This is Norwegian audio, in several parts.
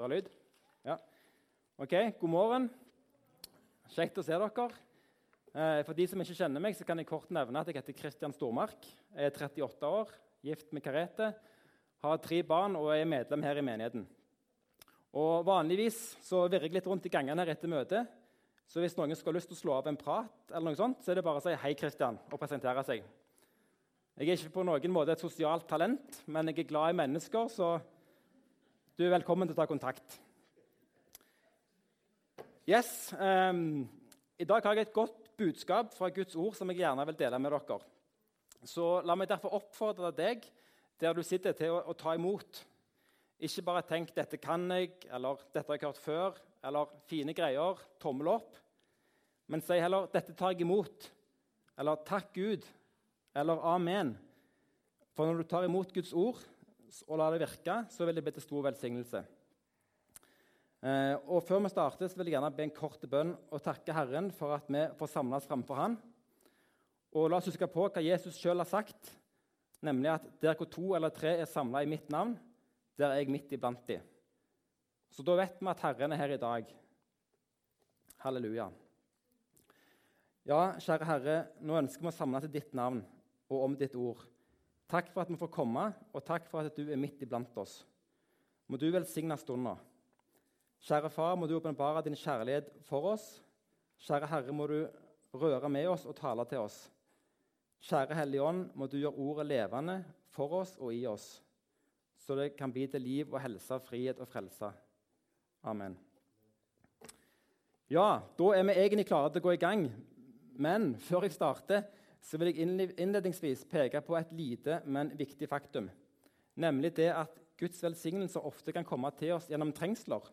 Det er lyd? Ja. Ok, god morgen. Kjekt å se dere. Eh, for de som ikke kjenner meg, så kan jeg kort nevne at jeg heter Kristian Stormark. Jeg er 38 år, gift med Karete, har tre barn og er medlem her i menigheten. Og Vanligvis så virrer jeg litt rundt i gangene etter møtet. Så hvis noen skal ha lyst til å slå av en prat, eller noe sånt, så er det bare å si 'Hei, Kristian' og presentere seg. Jeg er ikke på noen måte et sosialt talent, men jeg er glad i mennesker, så du er velkommen til å ta kontakt. Yes, um, I dag har jeg et godt budskap fra Guds ord som jeg gjerne vil dele med dere. Så la meg derfor oppfordre deg der du sitter, til å, å ta imot. Ikke bare tenk 'dette kan jeg', eller 'dette har jeg hørt før', eller 'fine greier', tommel opp. Men si heller 'dette tar jeg imot', eller 'takk Gud', eller 'amen'. For når du tar imot Guds ord og lar det virke, så vil det bli til stor velsignelse. Eh, og Før vi starter, så vil jeg gjerne be en kort bønn og takke Herren for at vi får samles framfor Han. Og la oss huske på hva Jesus sjøl har sagt, nemlig at der hvor to eller tre er samla i mitt navn, der er jeg midt iblant dem. Så da vet vi at Herren er her i dag. Halleluja. Ja, kjære Herre, nå ønsker vi å samle til ditt navn og om ditt ord. Takk for at vi får komme, og takk for at du er midt iblant oss. Må du velsigne stunda. Kjære Far, må du åpenbare din kjærlighet for oss. Kjære Herre, må du røre med oss og tale til oss. Kjære Hellige Ånd, må du gjøre ordet levende for oss og i oss, så det kan bli til liv og helse, frihet og frelse. Amen. Ja, da er vi egentlig klare til å gå i gang. Men før jeg starter, så vil jeg innledningsvis peke på et lite, men viktig faktum. Nemlig det at Guds velsignelser ofte kan komme til oss gjennom trengsler.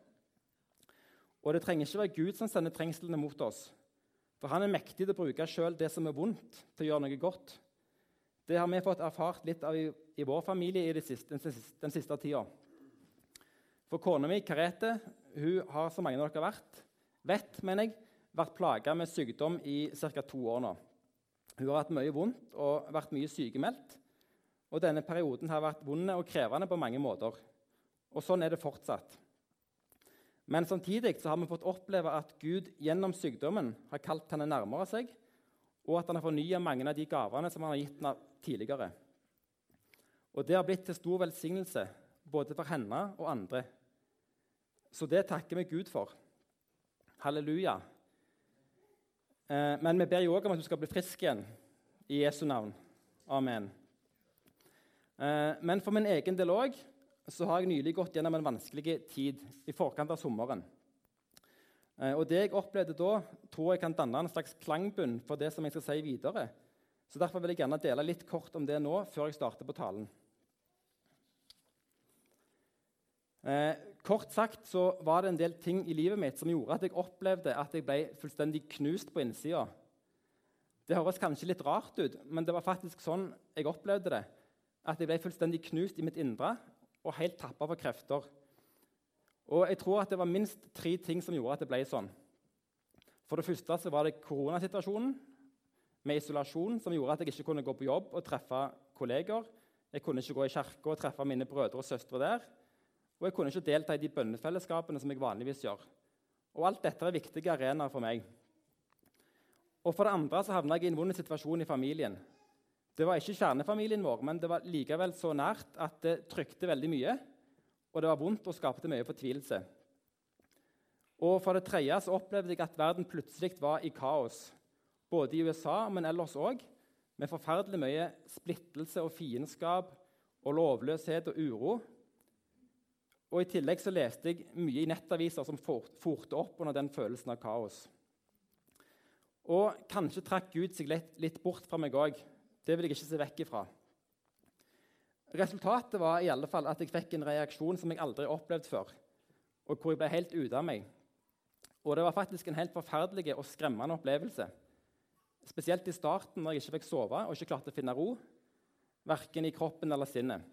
Og det trenger ikke være Gud som sender trengslene mot oss. For han er mektig til å bruke selv det som er vondt, til å gjøre noe godt. Det har vi fått erfart litt av i, i vår familie i siste, den, siste, den siste tida. For kona mi, Karete, hun har, som mange av dere vært, vet, mener jeg, vært plaga med sykdom i ca. to år nå. Hun har hatt mye vondt og vært mye sykemeldt. Og denne perioden har vært vond og krevende på mange måter. Og sånn er det fortsatt. Men samtidig så har vi fått oppleve at Gud gjennom sykdommen har kalt henne nærmere seg, og at han har fornya mange av de gavene som han har gitt henne tidligere. Og Det har blitt til stor velsignelse både for henne og andre. Så det takker vi Gud for. Halleluja. Eh, men vi ber jo òg om at du skal bli frisk igjen i Jesu navn. Amen. Eh, men for min egen del òg så har jeg nylig gått gjennom en vanskelig tid i forkant av sommeren. Eh, og Det jeg opplevde da, tror jeg kan danne en slags klangbunn for det som jeg skal si videre. Så Derfor vil jeg gjerne dele litt kort om det nå, før jeg starter på talen. Kort sagt så var det en del ting i livet mitt som gjorde at jeg opplevde at jeg ble fullstendig knust på innsida. Det høres kanskje litt rart ut, men det var faktisk sånn jeg opplevde det. At jeg ble fullstendig knust i mitt indre og helt tappa for krefter. Og jeg tror at det var minst tre ting som gjorde at det ble sånn. For det første så var det koronasituasjonen med isolasjon som gjorde at jeg ikke kunne gå på jobb og treffe kolleger. Jeg kunne ikke gå i kirka og treffe mine brødre og søstre der. Og jeg kunne ikke delta i de bønnefellesskapene som jeg vanligvis gjør. Og alt dette er viktige arenaer for meg. Og For det andre så havna jeg i en vond situasjon i familien. Det var ikke kjernefamilien vår, men det var likevel så nært at det trykte veldig mye. Og det var vondt og skapte mye fortvilelse. Og For det tredje så opplevde jeg at verden plutselig var i kaos. Både i USA, men ellers òg. Med forferdelig mye splittelse og fiendskap og lovløshet og uro. Og I tillegg så leste jeg mye i nettaviser som forte opp under den følelsen av kaos. Og kanskje trakk Gud seg litt, litt bort fra meg òg. Det vil jeg ikke se vekk ifra. Resultatet var i alle fall at jeg fikk en reaksjon som jeg aldri har opplevd før, og hvor jeg ble helt ute av meg. Og det var faktisk en helt forferdelig og skremmende opplevelse. Spesielt i starten, når jeg ikke fikk sove og ikke klarte å finne ro, verken i kroppen eller sinnet.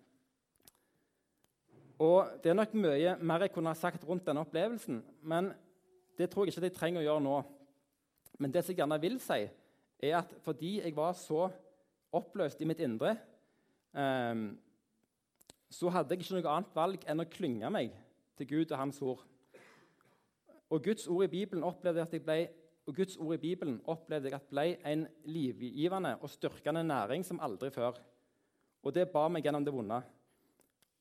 Og Det er nok mye mer jeg kunne ha sagt rundt denne opplevelsen, men det tror jeg ikke jeg trenger å gjøre nå. Men det som jeg gjerne vil si, er at fordi jeg var så oppløst i mitt indre, eh, så hadde jeg ikke noe annet valg enn å klynge meg til Gud og Hans ord. Og Guds ord i Bibelen opplevde jeg at jeg ble, og Guds ord i Bibelen opplevde jeg at ble en livgivende og styrkende næring som aldri før. Og det ba meg gjennom det vonde.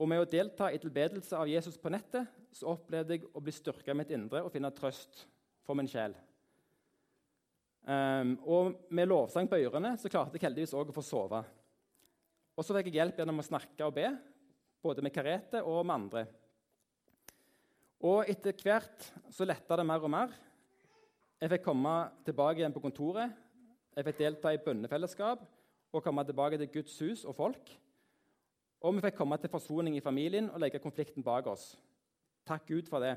Og med å delta i tilbedelse av Jesus på nettet så opplevde jeg å bli styrka i mitt indre og finne trøst for min sjel. Um, og med lovsang på ørene så klarte jeg heldigvis òg å få sove. Og så fikk jeg hjelp gjennom å snakke og be, både med Karete og med andre. Og etter hvert så letta det mer og mer. Jeg fikk komme tilbake igjen på kontoret. Jeg fikk delta i bønnefellesskap og komme tilbake til Guds hus og folk. Og vi fikk komme til forsoning i familien og legge konflikten bak oss. Takk Gud for det.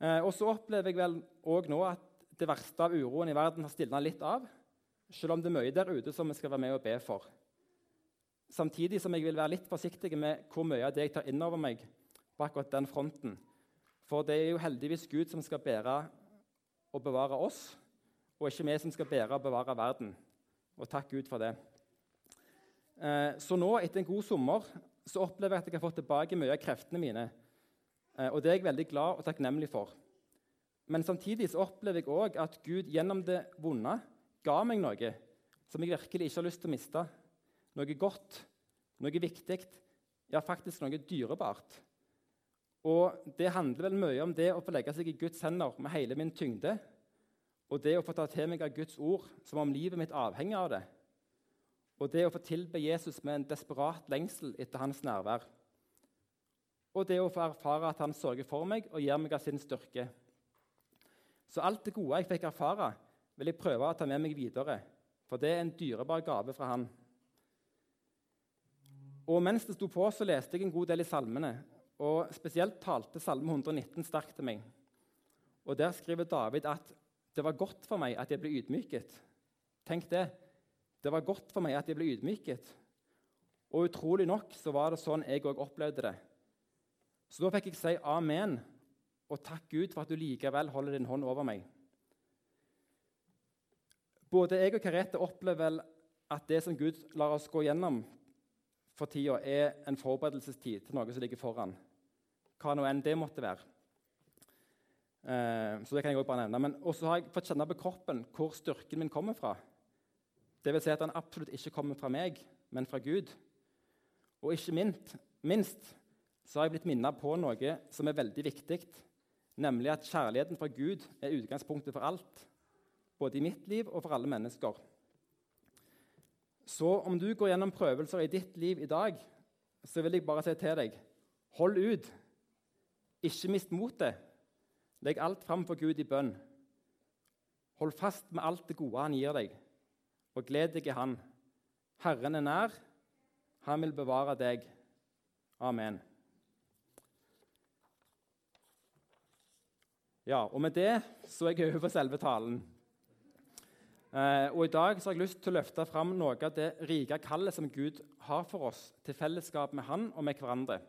Eh, og så opplever jeg vel òg nå at det verste av uroen i verden har stilna litt av, selv om det er mye der ute som vi skal være med og be for. Samtidig som jeg vil være litt forsiktig med hvor mye av det jeg tar inn over meg på akkurat den fronten. For det er jo heldigvis Gud som skal bære og bevare oss, og ikke vi som skal bære og bevare verden. Og takk Gud for det. Eh, så nå, etter en god sommer, så opplever jeg at jeg har fått tilbake mye av kreftene mine. Eh, og det er jeg veldig glad og takknemlig for. Men samtidig så opplever jeg òg at Gud gjennom det vonde ga meg noe som jeg virkelig ikke har lyst til å miste. Noe godt, noe viktig, ja, faktisk noe dyrebart. Og Det handler vel mye om det å få legge seg i Guds hender med hele min tyngde, og det å få ta til meg av Guds ord som om livet mitt avhenger av det, og det å få tilbe Jesus med en desperat lengsel etter hans nærvær, og det å få erfare at han sørger for meg og gir meg av sin styrke. Så alt det gode jeg fikk erfare, vil jeg prøve å ta med meg videre. For det er en dyrebar gave fra han. Og Mens det sto på, så leste jeg en god del i salmene. Og Spesielt talte Salme 119 sterkt til meg. Og Der skriver David at det var godt for meg at jeg ble ydmyket. Tenk det. Det var godt for meg at jeg ble ydmyket. Og utrolig nok så var det sånn jeg òg opplevde det. Så da fikk jeg si amen og takk Gud for at du likevel holder din hånd over meg. Både jeg og Karete opplever vel at det som Gud lar oss gå gjennom for tida, er en forberedelsestid til noe som ligger foran. Hva nå enn det måtte være. Eh, så det kan jeg også bare nevne. Men også har jeg fått kjenne på kroppen hvor styrken min kommer fra. Vil si at den absolutt ikke kommer fra meg, men fra Gud. Og ikke minst, minst så har jeg blitt minnet på noe som er veldig viktig nemlig at kjærligheten fra Gud er utgangspunktet for alt, både i mitt liv og for alle mennesker. Så om du går gjennom prøvelser i ditt liv i dag, så vil jeg bare si til deg hold ut. Ikke mist motet. Legg alt fram for Gud i bønn. Hold fast med alt det gode han gir deg, og gled deg i Han. Herren er nær. Han vil bevare deg. Amen. Ja, og Med det så er jeg over selve talen. Eh, og I dag så har jeg lyst til å løfte fram noe av det rike kallet som Gud har for oss til fellesskap med Han og med hverandre.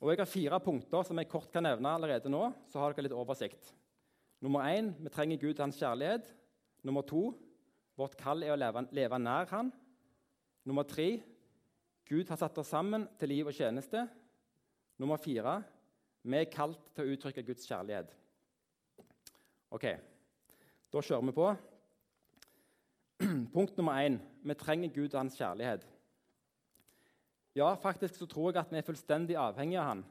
Og Jeg har fire punkter som jeg kort kan nevne allerede nå. så har dere litt oversikt. Nummer én vi trenger Gud og hans kjærlighet. Nummer to vårt kall er å leve, leve nær Han. Nummer tre Gud har satt oss sammen til liv og tjeneste. Nummer fire vi er kalt til å uttrykke Guds kjærlighet. Ok, da kjører vi på. Punkt nummer én vi trenger Gud og hans kjærlighet. Ja, faktisk så tror jeg at vi er fullstendig avhengige av han.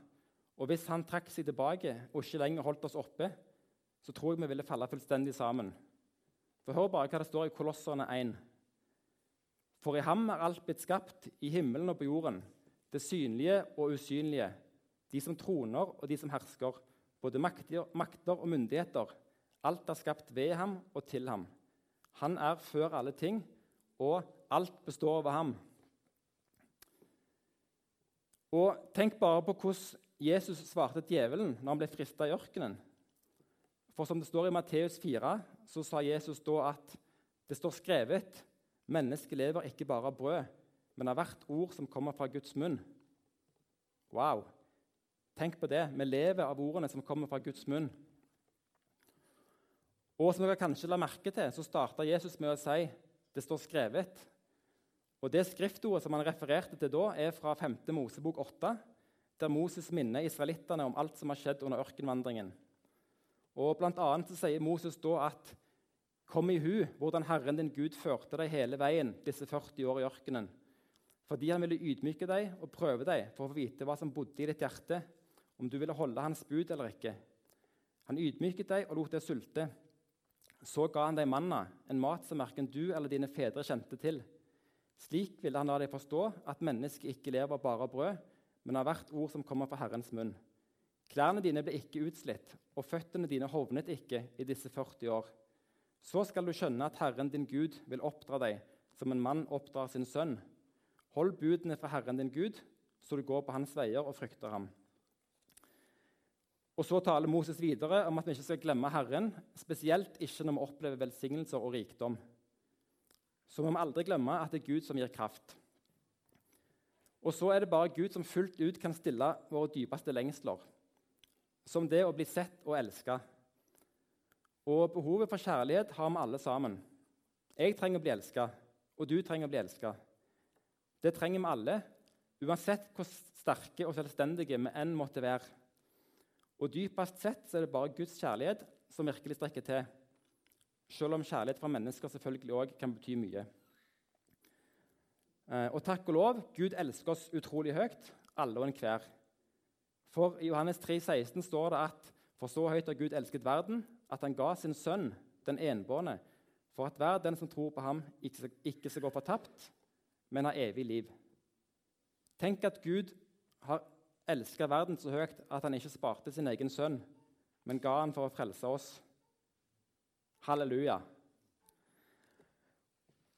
Og hvis han trakk seg tilbake og ikke lenger holdt oss oppe, så tror jeg vi ville falle fullstendig sammen. For Hør bare hva det står i Kolosserne 1. For i ham er alt blitt skapt, i himmelen og på jorden, det synlige og usynlige de som troner og de som hersker, både makter, og myndigheter. Alt er skapt ved ham og til ham. Han er før alle ting, og alt består over ham. Og Tenk bare på hvordan Jesus svarte djevelen når han ble frista i ørkenen. For som det står i Matteus 4, så sa Jesus da at det står skrevet mennesket lever ikke bare av brød, men av hvert ord som kommer fra Guds munn. Wow! Tenk på det. Vi lever av ordene som kommer fra Guds munn. Og som dere kanskje la merke til, så starta Jesus med å si det står skrevet. Og Det skriftordet som han refererte til da, er fra 5. Mosebok 8. der Moses minner israelittene om alt som har skjedd under ørkenvandringen. Og Blant annet så sier Moses da at Kom i hu hvordan Herren din Gud førte deg hele veien disse 40 år i ørkenen. Fordi han ville ydmyke deg og prøve deg for å vite hva som bodde i ditt hjerte, om du ville holde hans bud eller ikke. Han ydmyket deg og lot deg sulte. Så ga han deg manna, en mat som verken du eller dine fedre kjente til. Slik ville han la deg forstå at mennesket ikke lever bare av brød, men av hvert ord som kommer fra Herrens munn. Klærne dine ble ikke utslitt, og føttene dine hovnet ikke i disse 40 år. Så skal du skjønne at Herren din Gud vil oppdra deg som en mann oppdrar sin sønn. Hold budene fra Herren din Gud, så du går på hans veier og frykter ham. Og Så taler Moses videre om at vi ikke skal glemme Herren, spesielt ikke når vi opplever velsignelser og rikdom. Så må vi aldri glemme at det er Gud som gir kraft. Og så er det bare Gud som fullt ut kan stille våre dypeste lengsler, som det å bli sett og elska. Og behovet for kjærlighet har vi alle sammen. Jeg trenger å bli elska, og du trenger å bli elska. Det trenger vi alle, uansett hvor sterke og selvstendige vi enn måtte være. Og dypest sett er det bare Guds kjærlighet som virkelig strekker til. Selv om kjærlighet fra mennesker selvfølgelig òg kan bety mye. Eh, og takk og lov, Gud elsker oss utrolig høyt, alle og enhver. For i Johannes 3, 16 står det at for så høyt har Gud elsket verden, at han ga sin sønn, den enbårne, for at hver den som tror på ham, ikke skal gå fortapt, men ha evig liv. Tenk at Gud har elska verden så høyt at han ikke sparte sin egen sønn, men ga han for å frelse oss. Halleluja.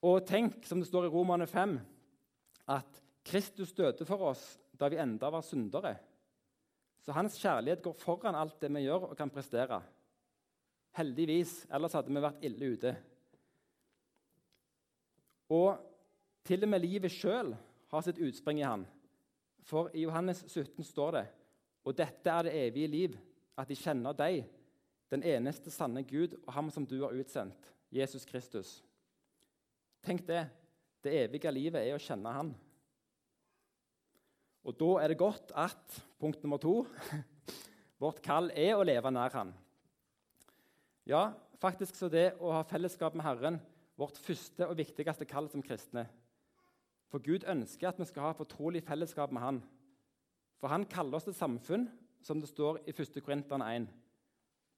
Og tenk, som det står i Romane 5, at Kristus døde for oss da vi enda var syndere. Så hans kjærlighet går foran alt det vi gjør og kan prestere. Heldigvis, ellers hadde vi vært ille ute. Og til og med livet sjøl har sitt utspring i han. For i Johannes 17 står det og dette er det evige liv, at de kjenner deg, den eneste sanne Gud, og ham som du har utsendt, Jesus Kristus. Tenk det. Det evige livet er å kjenne Han. Og da er det godt at punkt nummer to vårt kall er å leve nær Han. Ja, faktisk så det å ha fellesskap med Herren vårt første og viktigste kall som kristne. For Gud ønsker at vi skal ha fortrolig fellesskap med Han. For Han kaller oss til samfunn, som det står i 1. Korinteren 1.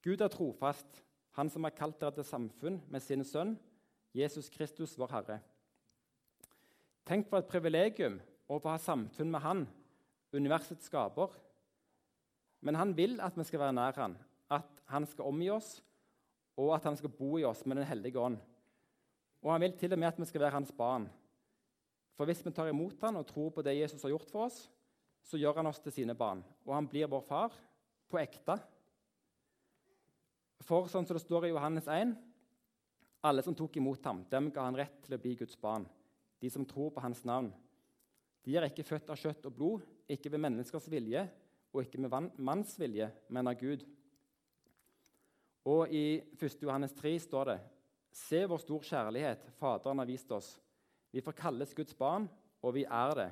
Gud er trofast, Han som har kalt dere til samfunn med sin sønn, Jesus Kristus, vår Herre. Tenk for et privilegium å få ha samfunn med Han, universets skaper. Men Han vil at vi skal være nær Han, at Han skal omgi oss og at han skal bo i oss med Den hellige ånd. Og han vil til og med at vi skal være hans barn. For hvis vi tar imot han og tror på det Jesus har gjort for oss, så gjør han oss til sine barn, og han blir vår far på ekte. For sånn som det står i Johannes 1.: Alle som tok imot ham, dem ga han rett til å bli Guds barn, de som tror på hans navn. De er ikke født av kjøtt og blod, ikke ved menneskers vilje og ikke med manns vilje, men av Gud. Og i 1. Johannes 3 står det Se hvor stor kjærlighet Faderen har vist oss. Vi får kalles Guds barn, og vi er det.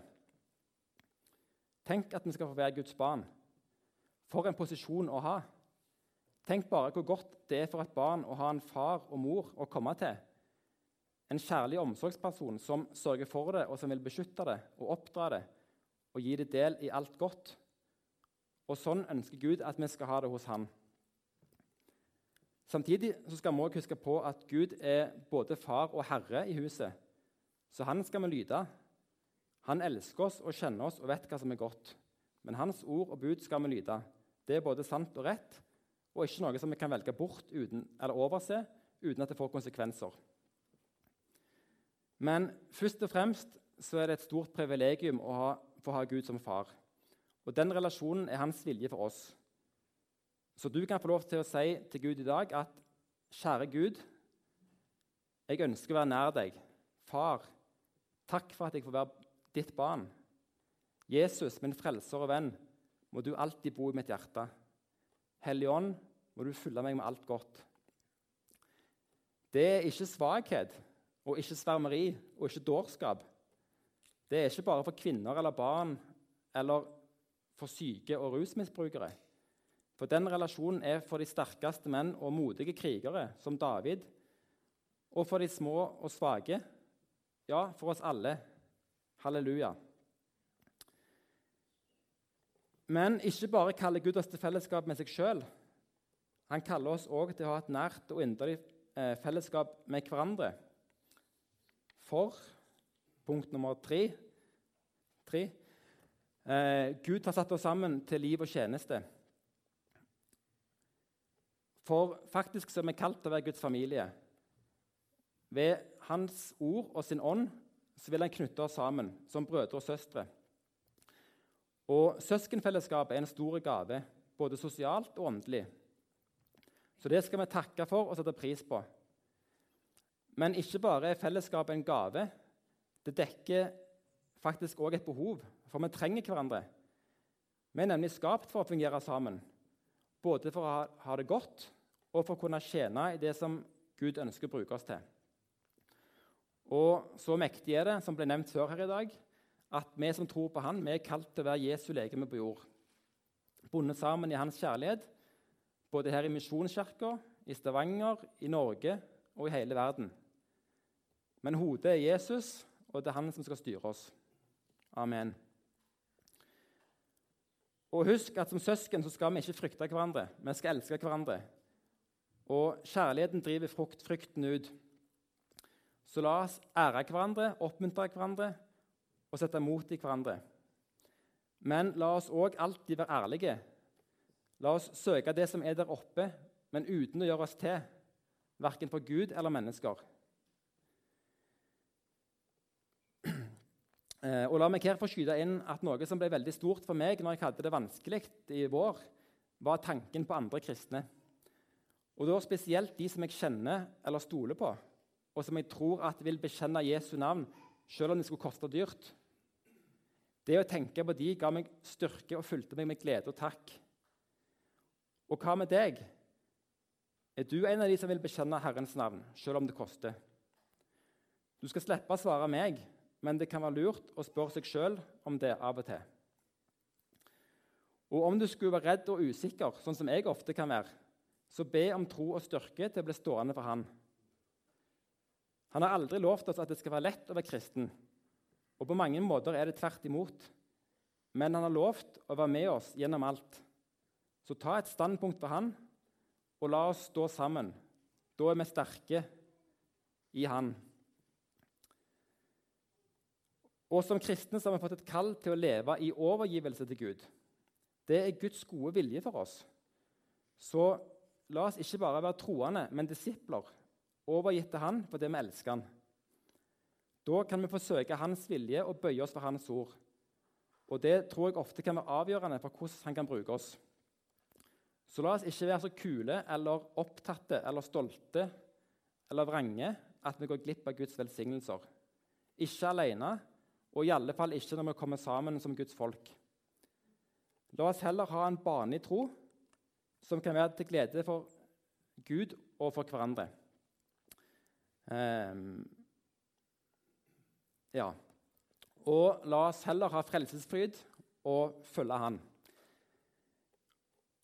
Tenk at vi skal få være Guds barn. For en posisjon å ha. Tenk bare hvor godt det er for et barn å ha en far og mor å komme til. En kjærlig omsorgsperson som sørger for det, og som vil beskytte det og oppdra det og gi det del i alt godt. Og Sånn ønsker Gud at vi skal ha det hos Han. Samtidig skal vi også huske på at Gud er både far og herre i huset. Så han skal vi lyde. Han elsker oss og kjenner oss og vet hva som er godt. Men hans ord og bud skal vi lyde. Det er både sant og rett, og ikke noe som vi kan velge bort uten, eller overse uten at det får konsekvenser. Men først og fremst så er det et stort privilegium å ha, få ha Gud som far. Og Den relasjonen er hans vilje for oss. Så du kan få lov til å si til Gud i dag at kjære Gud, jeg ønsker å være nær deg. Far, takk for at jeg får være ditt barn. Jesus, min frelser og venn, må du alltid bo i mitt hjerte. Hellige Ånd, må du fylle meg med alt godt. Det er ikke svakhet og ikke svermeri og ikke dårskap. Det er ikke bare for kvinner eller barn eller for syke og rusmisbrukere. For den relasjonen er for de sterkeste menn og modige krigere, som David, og for de små og svake. Ja, for oss alle. Halleluja. Men ikke bare kaller Gud oss til fellesskap med seg sjøl. Han kaller oss òg til å ha et nært og inderlig eh, fellesskap med hverandre. For punkt nummer tre, tre eh, Gud har satt oss sammen til liv og tjeneste. For faktisk så er vi kalt til å være Guds familie. Ved Hans ord og sin ånd så vil han knytte oss sammen som brødre og søstre. Og Søskenfellesskapet er en stor gave, både sosialt og åndelig. Så det skal vi takke for og sette pris på. Men ikke bare er fellesskapet en gave. Det dekker faktisk òg et behov, for vi trenger hverandre. Vi er nemlig skapt for å fungere sammen, både for å ha det godt og for å kunne tjene i det som Gud ønsker å bruke oss til. Og så mektig er det, som ble nevnt før her i dag, at vi som tror på Han, vi er kalt til å være Jesu legeme på jord. Bundet sammen i Hans kjærlighet både her i Misjonskirka, i Stavanger, i Norge og i hele verden. Men hodet er Jesus, og det er han som skal styre oss. Amen. Og husk at Som søsken så skal vi ikke frykte hverandre, vi skal elske hverandre. Og kjærligheten driver frukt, frykten ut. Så la oss ære hverandre, oppmuntre hverandre og sette mot i hverandre. Men la oss òg alltid være ærlige La oss søke det som er der oppe, men uten å gjøre oss til, verken for Gud eller mennesker. Eh, og la meg her få skyte inn at Noe som ble veldig stort for meg når jeg hadde det vanskelig i vår, var tanken på andre kristne. Og da spesielt de som jeg kjenner eller stoler på, og som jeg tror at vil bekjenne Jesu navn, selv om det skulle koste dyrt. Det å tenke på de ga meg styrke og fulgte meg med glede og takk. Og hva med deg? Er du en av de som vil bekjenne Herrens navn, selv om det koster? Du skal slippe å svare meg, men det kan være lurt å spørre seg sjøl om det av og til. Og om du skulle være redd og usikker, sånn som jeg ofte kan være, så be om tro og styrke til å bli stående for Han. Han har aldri lovt oss at det skal være lett å være kristen, og på mange måter er det tvert imot. Men han har lovt å være med oss gjennom alt. Så ta et standpunkt for han, og la oss stå sammen. Da er vi sterke i han. Og Som kristne så har vi fått et kall til å leve i overgivelse til Gud. Det er Guds gode vilje for oss. Så la oss ikke bare være troende, men disipler, overgitt til Han fordi vi elsker Han. Da kan vi få søke Hans vilje og bøye oss for Hans ord. Og Det tror jeg ofte kan være avgjørende for hvordan Han kan bruke oss. Så la oss ikke være så kule eller opptatte eller stolte eller vrange at vi går glipp av Guds velsignelser. Ikke alene, og i alle fall ikke når vi kommer sammen som Guds folk. La oss heller ha en bane i tro som kan være til glede for Gud og for hverandre. Um, ja. Og la oss heller ha frelsesfryd og følge Han.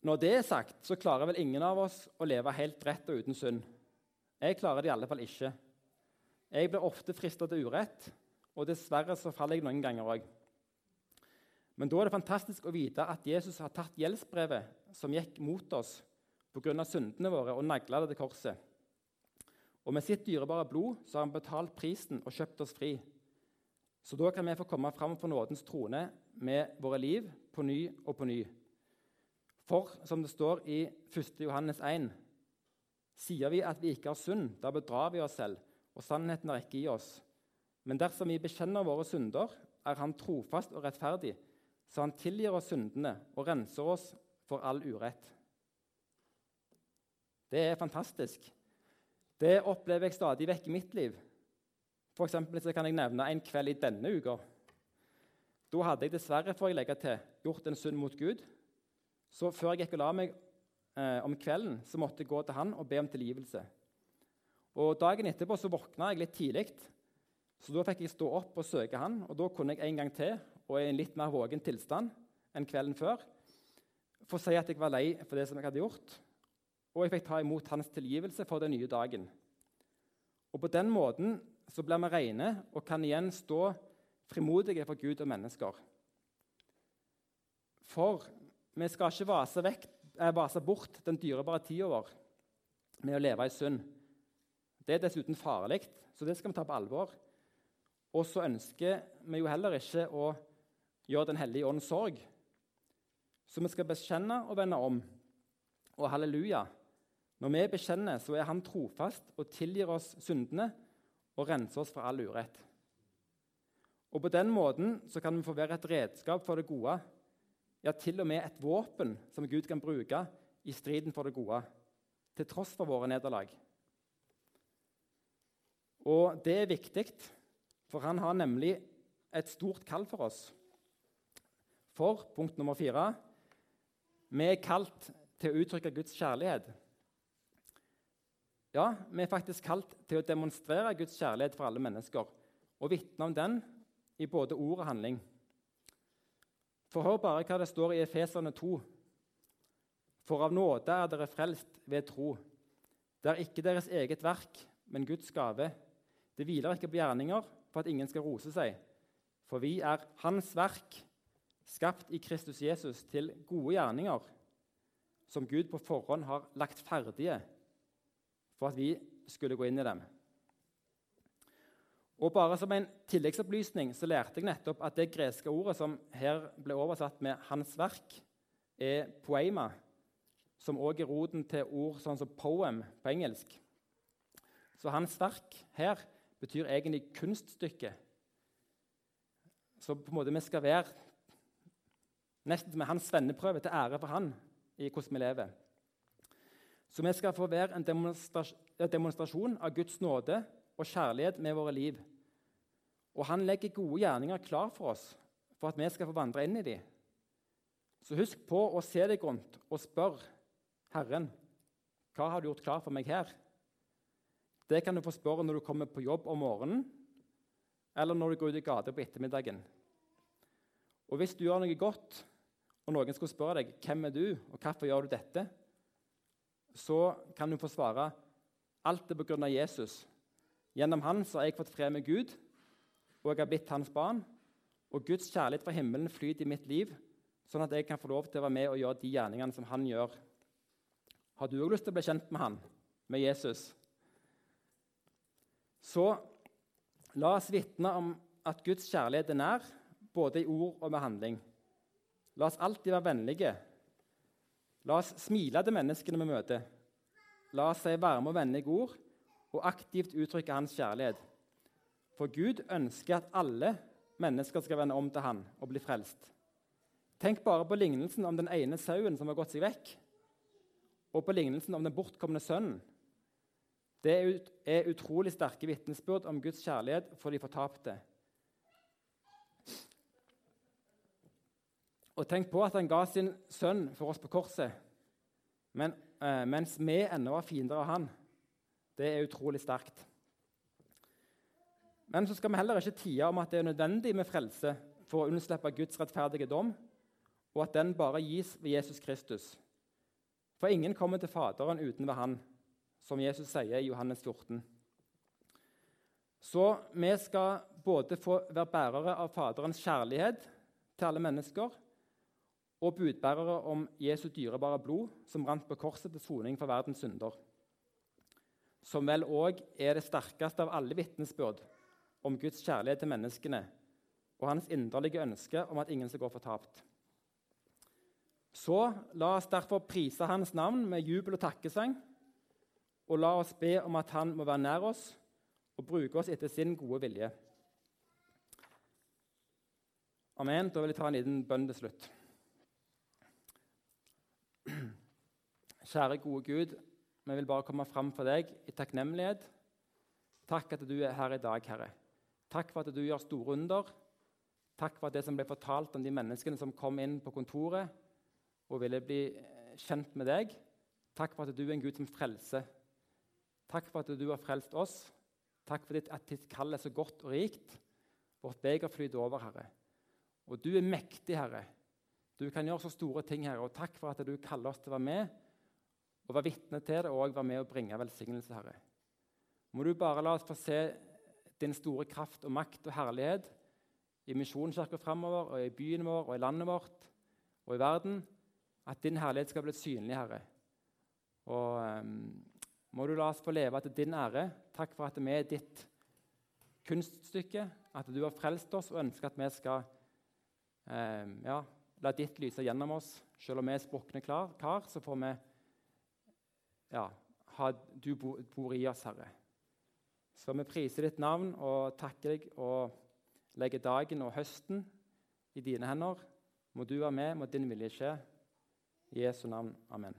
Når det er sagt, så klarer vel ingen av oss å leve helt rett og uten synd. Jeg klarer det i alle fall ikke. Jeg blir ofte frista til urett, og dessverre så faller jeg noen ganger òg. Men da er det fantastisk å vite at Jesus har tatt gjeldsbrevet som gikk mot oss pga. syndene våre, og nagla det til korset. Og med sitt dyrebare blod så har han betalt prisen og kjøpt oss fri. Så da kan vi få komme fram for nådens trone med våre liv på ny og på ny. For som det står i 1. Johannes 1.: Sier vi at vi ikke har synd, da bedrar vi oss selv, og sannheten er ikke i oss. Men dersom vi bekjenner våre synder, er Han trofast og rettferdig, så Han tilgir oss syndene og renser oss for all urett. Det er fantastisk. Det opplever jeg stadig vekk i mitt liv. For så kan jeg nevne en kveld i denne uka. Da hadde jeg dessverre får jeg legge til, gjort en synd mot Gud så før jeg gikk og la meg eh, om kvelden, så måtte jeg gå til han og be om tilgivelse. Og Dagen etterpå så våkna jeg litt tidlig, så da fikk jeg stå opp og søke han. og Da kunne jeg en gang til, og i en litt mer vågen tilstand, enn kvelden før få si at jeg var lei for det som jeg hadde gjort, og jeg fikk ta imot hans tilgivelse for den nye dagen. Og På den måten så blir vi rene og kan igjen stå frimodige for Gud og mennesker. For vi skal ikke vase, vekk, eh, vase bort den dyrebare tida vår med å leve i synd. Det er dessuten farlig, så det skal vi ta på alvor. Og så ønsker vi jo heller ikke å gjøre Den hellige ånd sorg. Så vi skal bekjenne og vende om. Og halleluja, når vi bekjenner, så er Han trofast og tilgir oss syndene og renser oss fra all urett. Og På den måten så kan vi få være et redskap for det gode, ja, til og med et våpen som Gud kan bruke i striden for det gode, til tross for våre nederlag. Og det er viktig, for han har nemlig et stort kall for oss. For punkt nummer fire vi er kalt til å uttrykke Guds kjærlighet. Ja, vi er faktisk kalt til å demonstrere Guds kjærlighet for alle mennesker og vitne om den i både ord og handling. For hør bare hva det står i Efeserne 2. For av nåde er dere frelst ved tro. Det er ikke deres eget verk, men Guds gave. Det hviler ikke på gjerninger for at ingen skal rose seg. For vi er Hans verk, skapt i Kristus Jesus til gode gjerninger, som Gud på forhånd har lagt ferdige for at vi skulle gå inn i dem. Og bare Som en tilleggsopplysning så lærte jeg nettopp at det greske ordet som her ble oversatt med 'hans verk', er 'poema', som også er roten til ord sånn som 'poem' på engelsk. Så 'hans verk' her betyr egentlig kunststykke. Så på en måte vi skal være nesten som hans svenneprøve til ære for han i hvordan vi lever. Så vi skal få være en demonstrasjon av Guds nåde og kjærlighet med våre liv. Og han legger gode gjerninger klar for oss for at vi skal få vandre inn i dem. Så husk på å se deg rundt og spør Herren hva har du gjort klar for meg her. Det kan du få spørre når du kommer på jobb om morgenen, eller når du går ut i gata på ettermiddagen. Og Hvis du gjør noe godt, og noen skulle spørre deg hvem er du og hvorfor gjør du dette, så kan du få svare alt er pga. Jesus. Gjennom han så har jeg fått fred med Gud, og jeg har blitt hans barn. Og Guds kjærlighet fra himmelen flyter i mitt liv, sånn at jeg kan få lov til å være med og gjøre de gjerningene som han gjør. Har du òg lyst til å bli kjent med han, med Jesus? Så la oss vitne om at Guds kjærlighet er nær, både i ord og med handling. La oss alltid være vennlige. La oss smile til menneskene vi møter. La oss si varme og vennlige ord og aktivt uttrykke hans kjærlighet. For Gud ønsker at alle mennesker skal vende om til han og bli frelst. Tenk bare på lignelsen om den ene sauen som har gått seg vekk, og på lignelsen om den bortkomne sønnen. Det er utrolig sterke vitnesbyrd om Guds kjærlighet for de fortapte. Og tenk på at han ga sin sønn for oss på korset, men, eh, mens vi ennå var fiender av han. Det er utrolig sterkt. Men så skal vi heller ikke tie om at det er nødvendig med frelse for å unnslippe Guds rettferdige dom, og at den bare gis ved Jesus Kristus. For ingen kommer til Faderen uten ved Han, som Jesus sier i Johannes 14. Så vi skal både få være bærere av Faderens kjærlighet til alle mennesker, og budbærere om Jesu dyrebare blod, som rant på korset til soning for verdens synder. Som vel òg er det sterkeste av alle vitnesbyrd om Guds kjærlighet til menneskene og hans inderlige ønske om at ingen skal gå fortapt. Så la oss derfor prise hans navn med jubel og takkesang, og la oss be om at han må være nær oss og bruke oss etter sin gode vilje. Amen. Da vil jeg ta en liten bønn til slutt. Kjære, gode Gud, vi vil bare komme fram for deg i takknemlighet. Takk at du er her i dag, Herre. Takk for at du gjør store under. Takk for at det som ble fortalt om de menneskene som kom inn på kontoret og ville bli kjent med deg. Takk for at du er en Gud som frelser. Takk for at du har frelst oss. Takk for at ditt kall er så godt og rikt. Vårt beger flyter over, Herre. Og du er mektig, Herre, Du kan gjøre så store ting, Herre, og takk for at du kaller oss til å være med og være vitne til det og være med og bringe velsignelse, Herre. Må du bare la oss få se din store kraft og makt og herlighet i Misjonskirka framover, og i byen vår og i landet vårt og i verden. At din herlighet skal bli synlig, Herre. Og um, må du la oss få leve til din ære. Takk for at vi er ditt kunststykke, at du har frelst oss og ønsker at vi skal eh, ja, la ditt lyse gjennom oss. Selv om vi er sprukne kar, så får vi ja, ha, du bor i oss, Herre. Så vi priser ditt navn og takker deg og legger dagen og høsten i dine hender. Må du være med, må din vilje skje. I Jesu navn. Amen.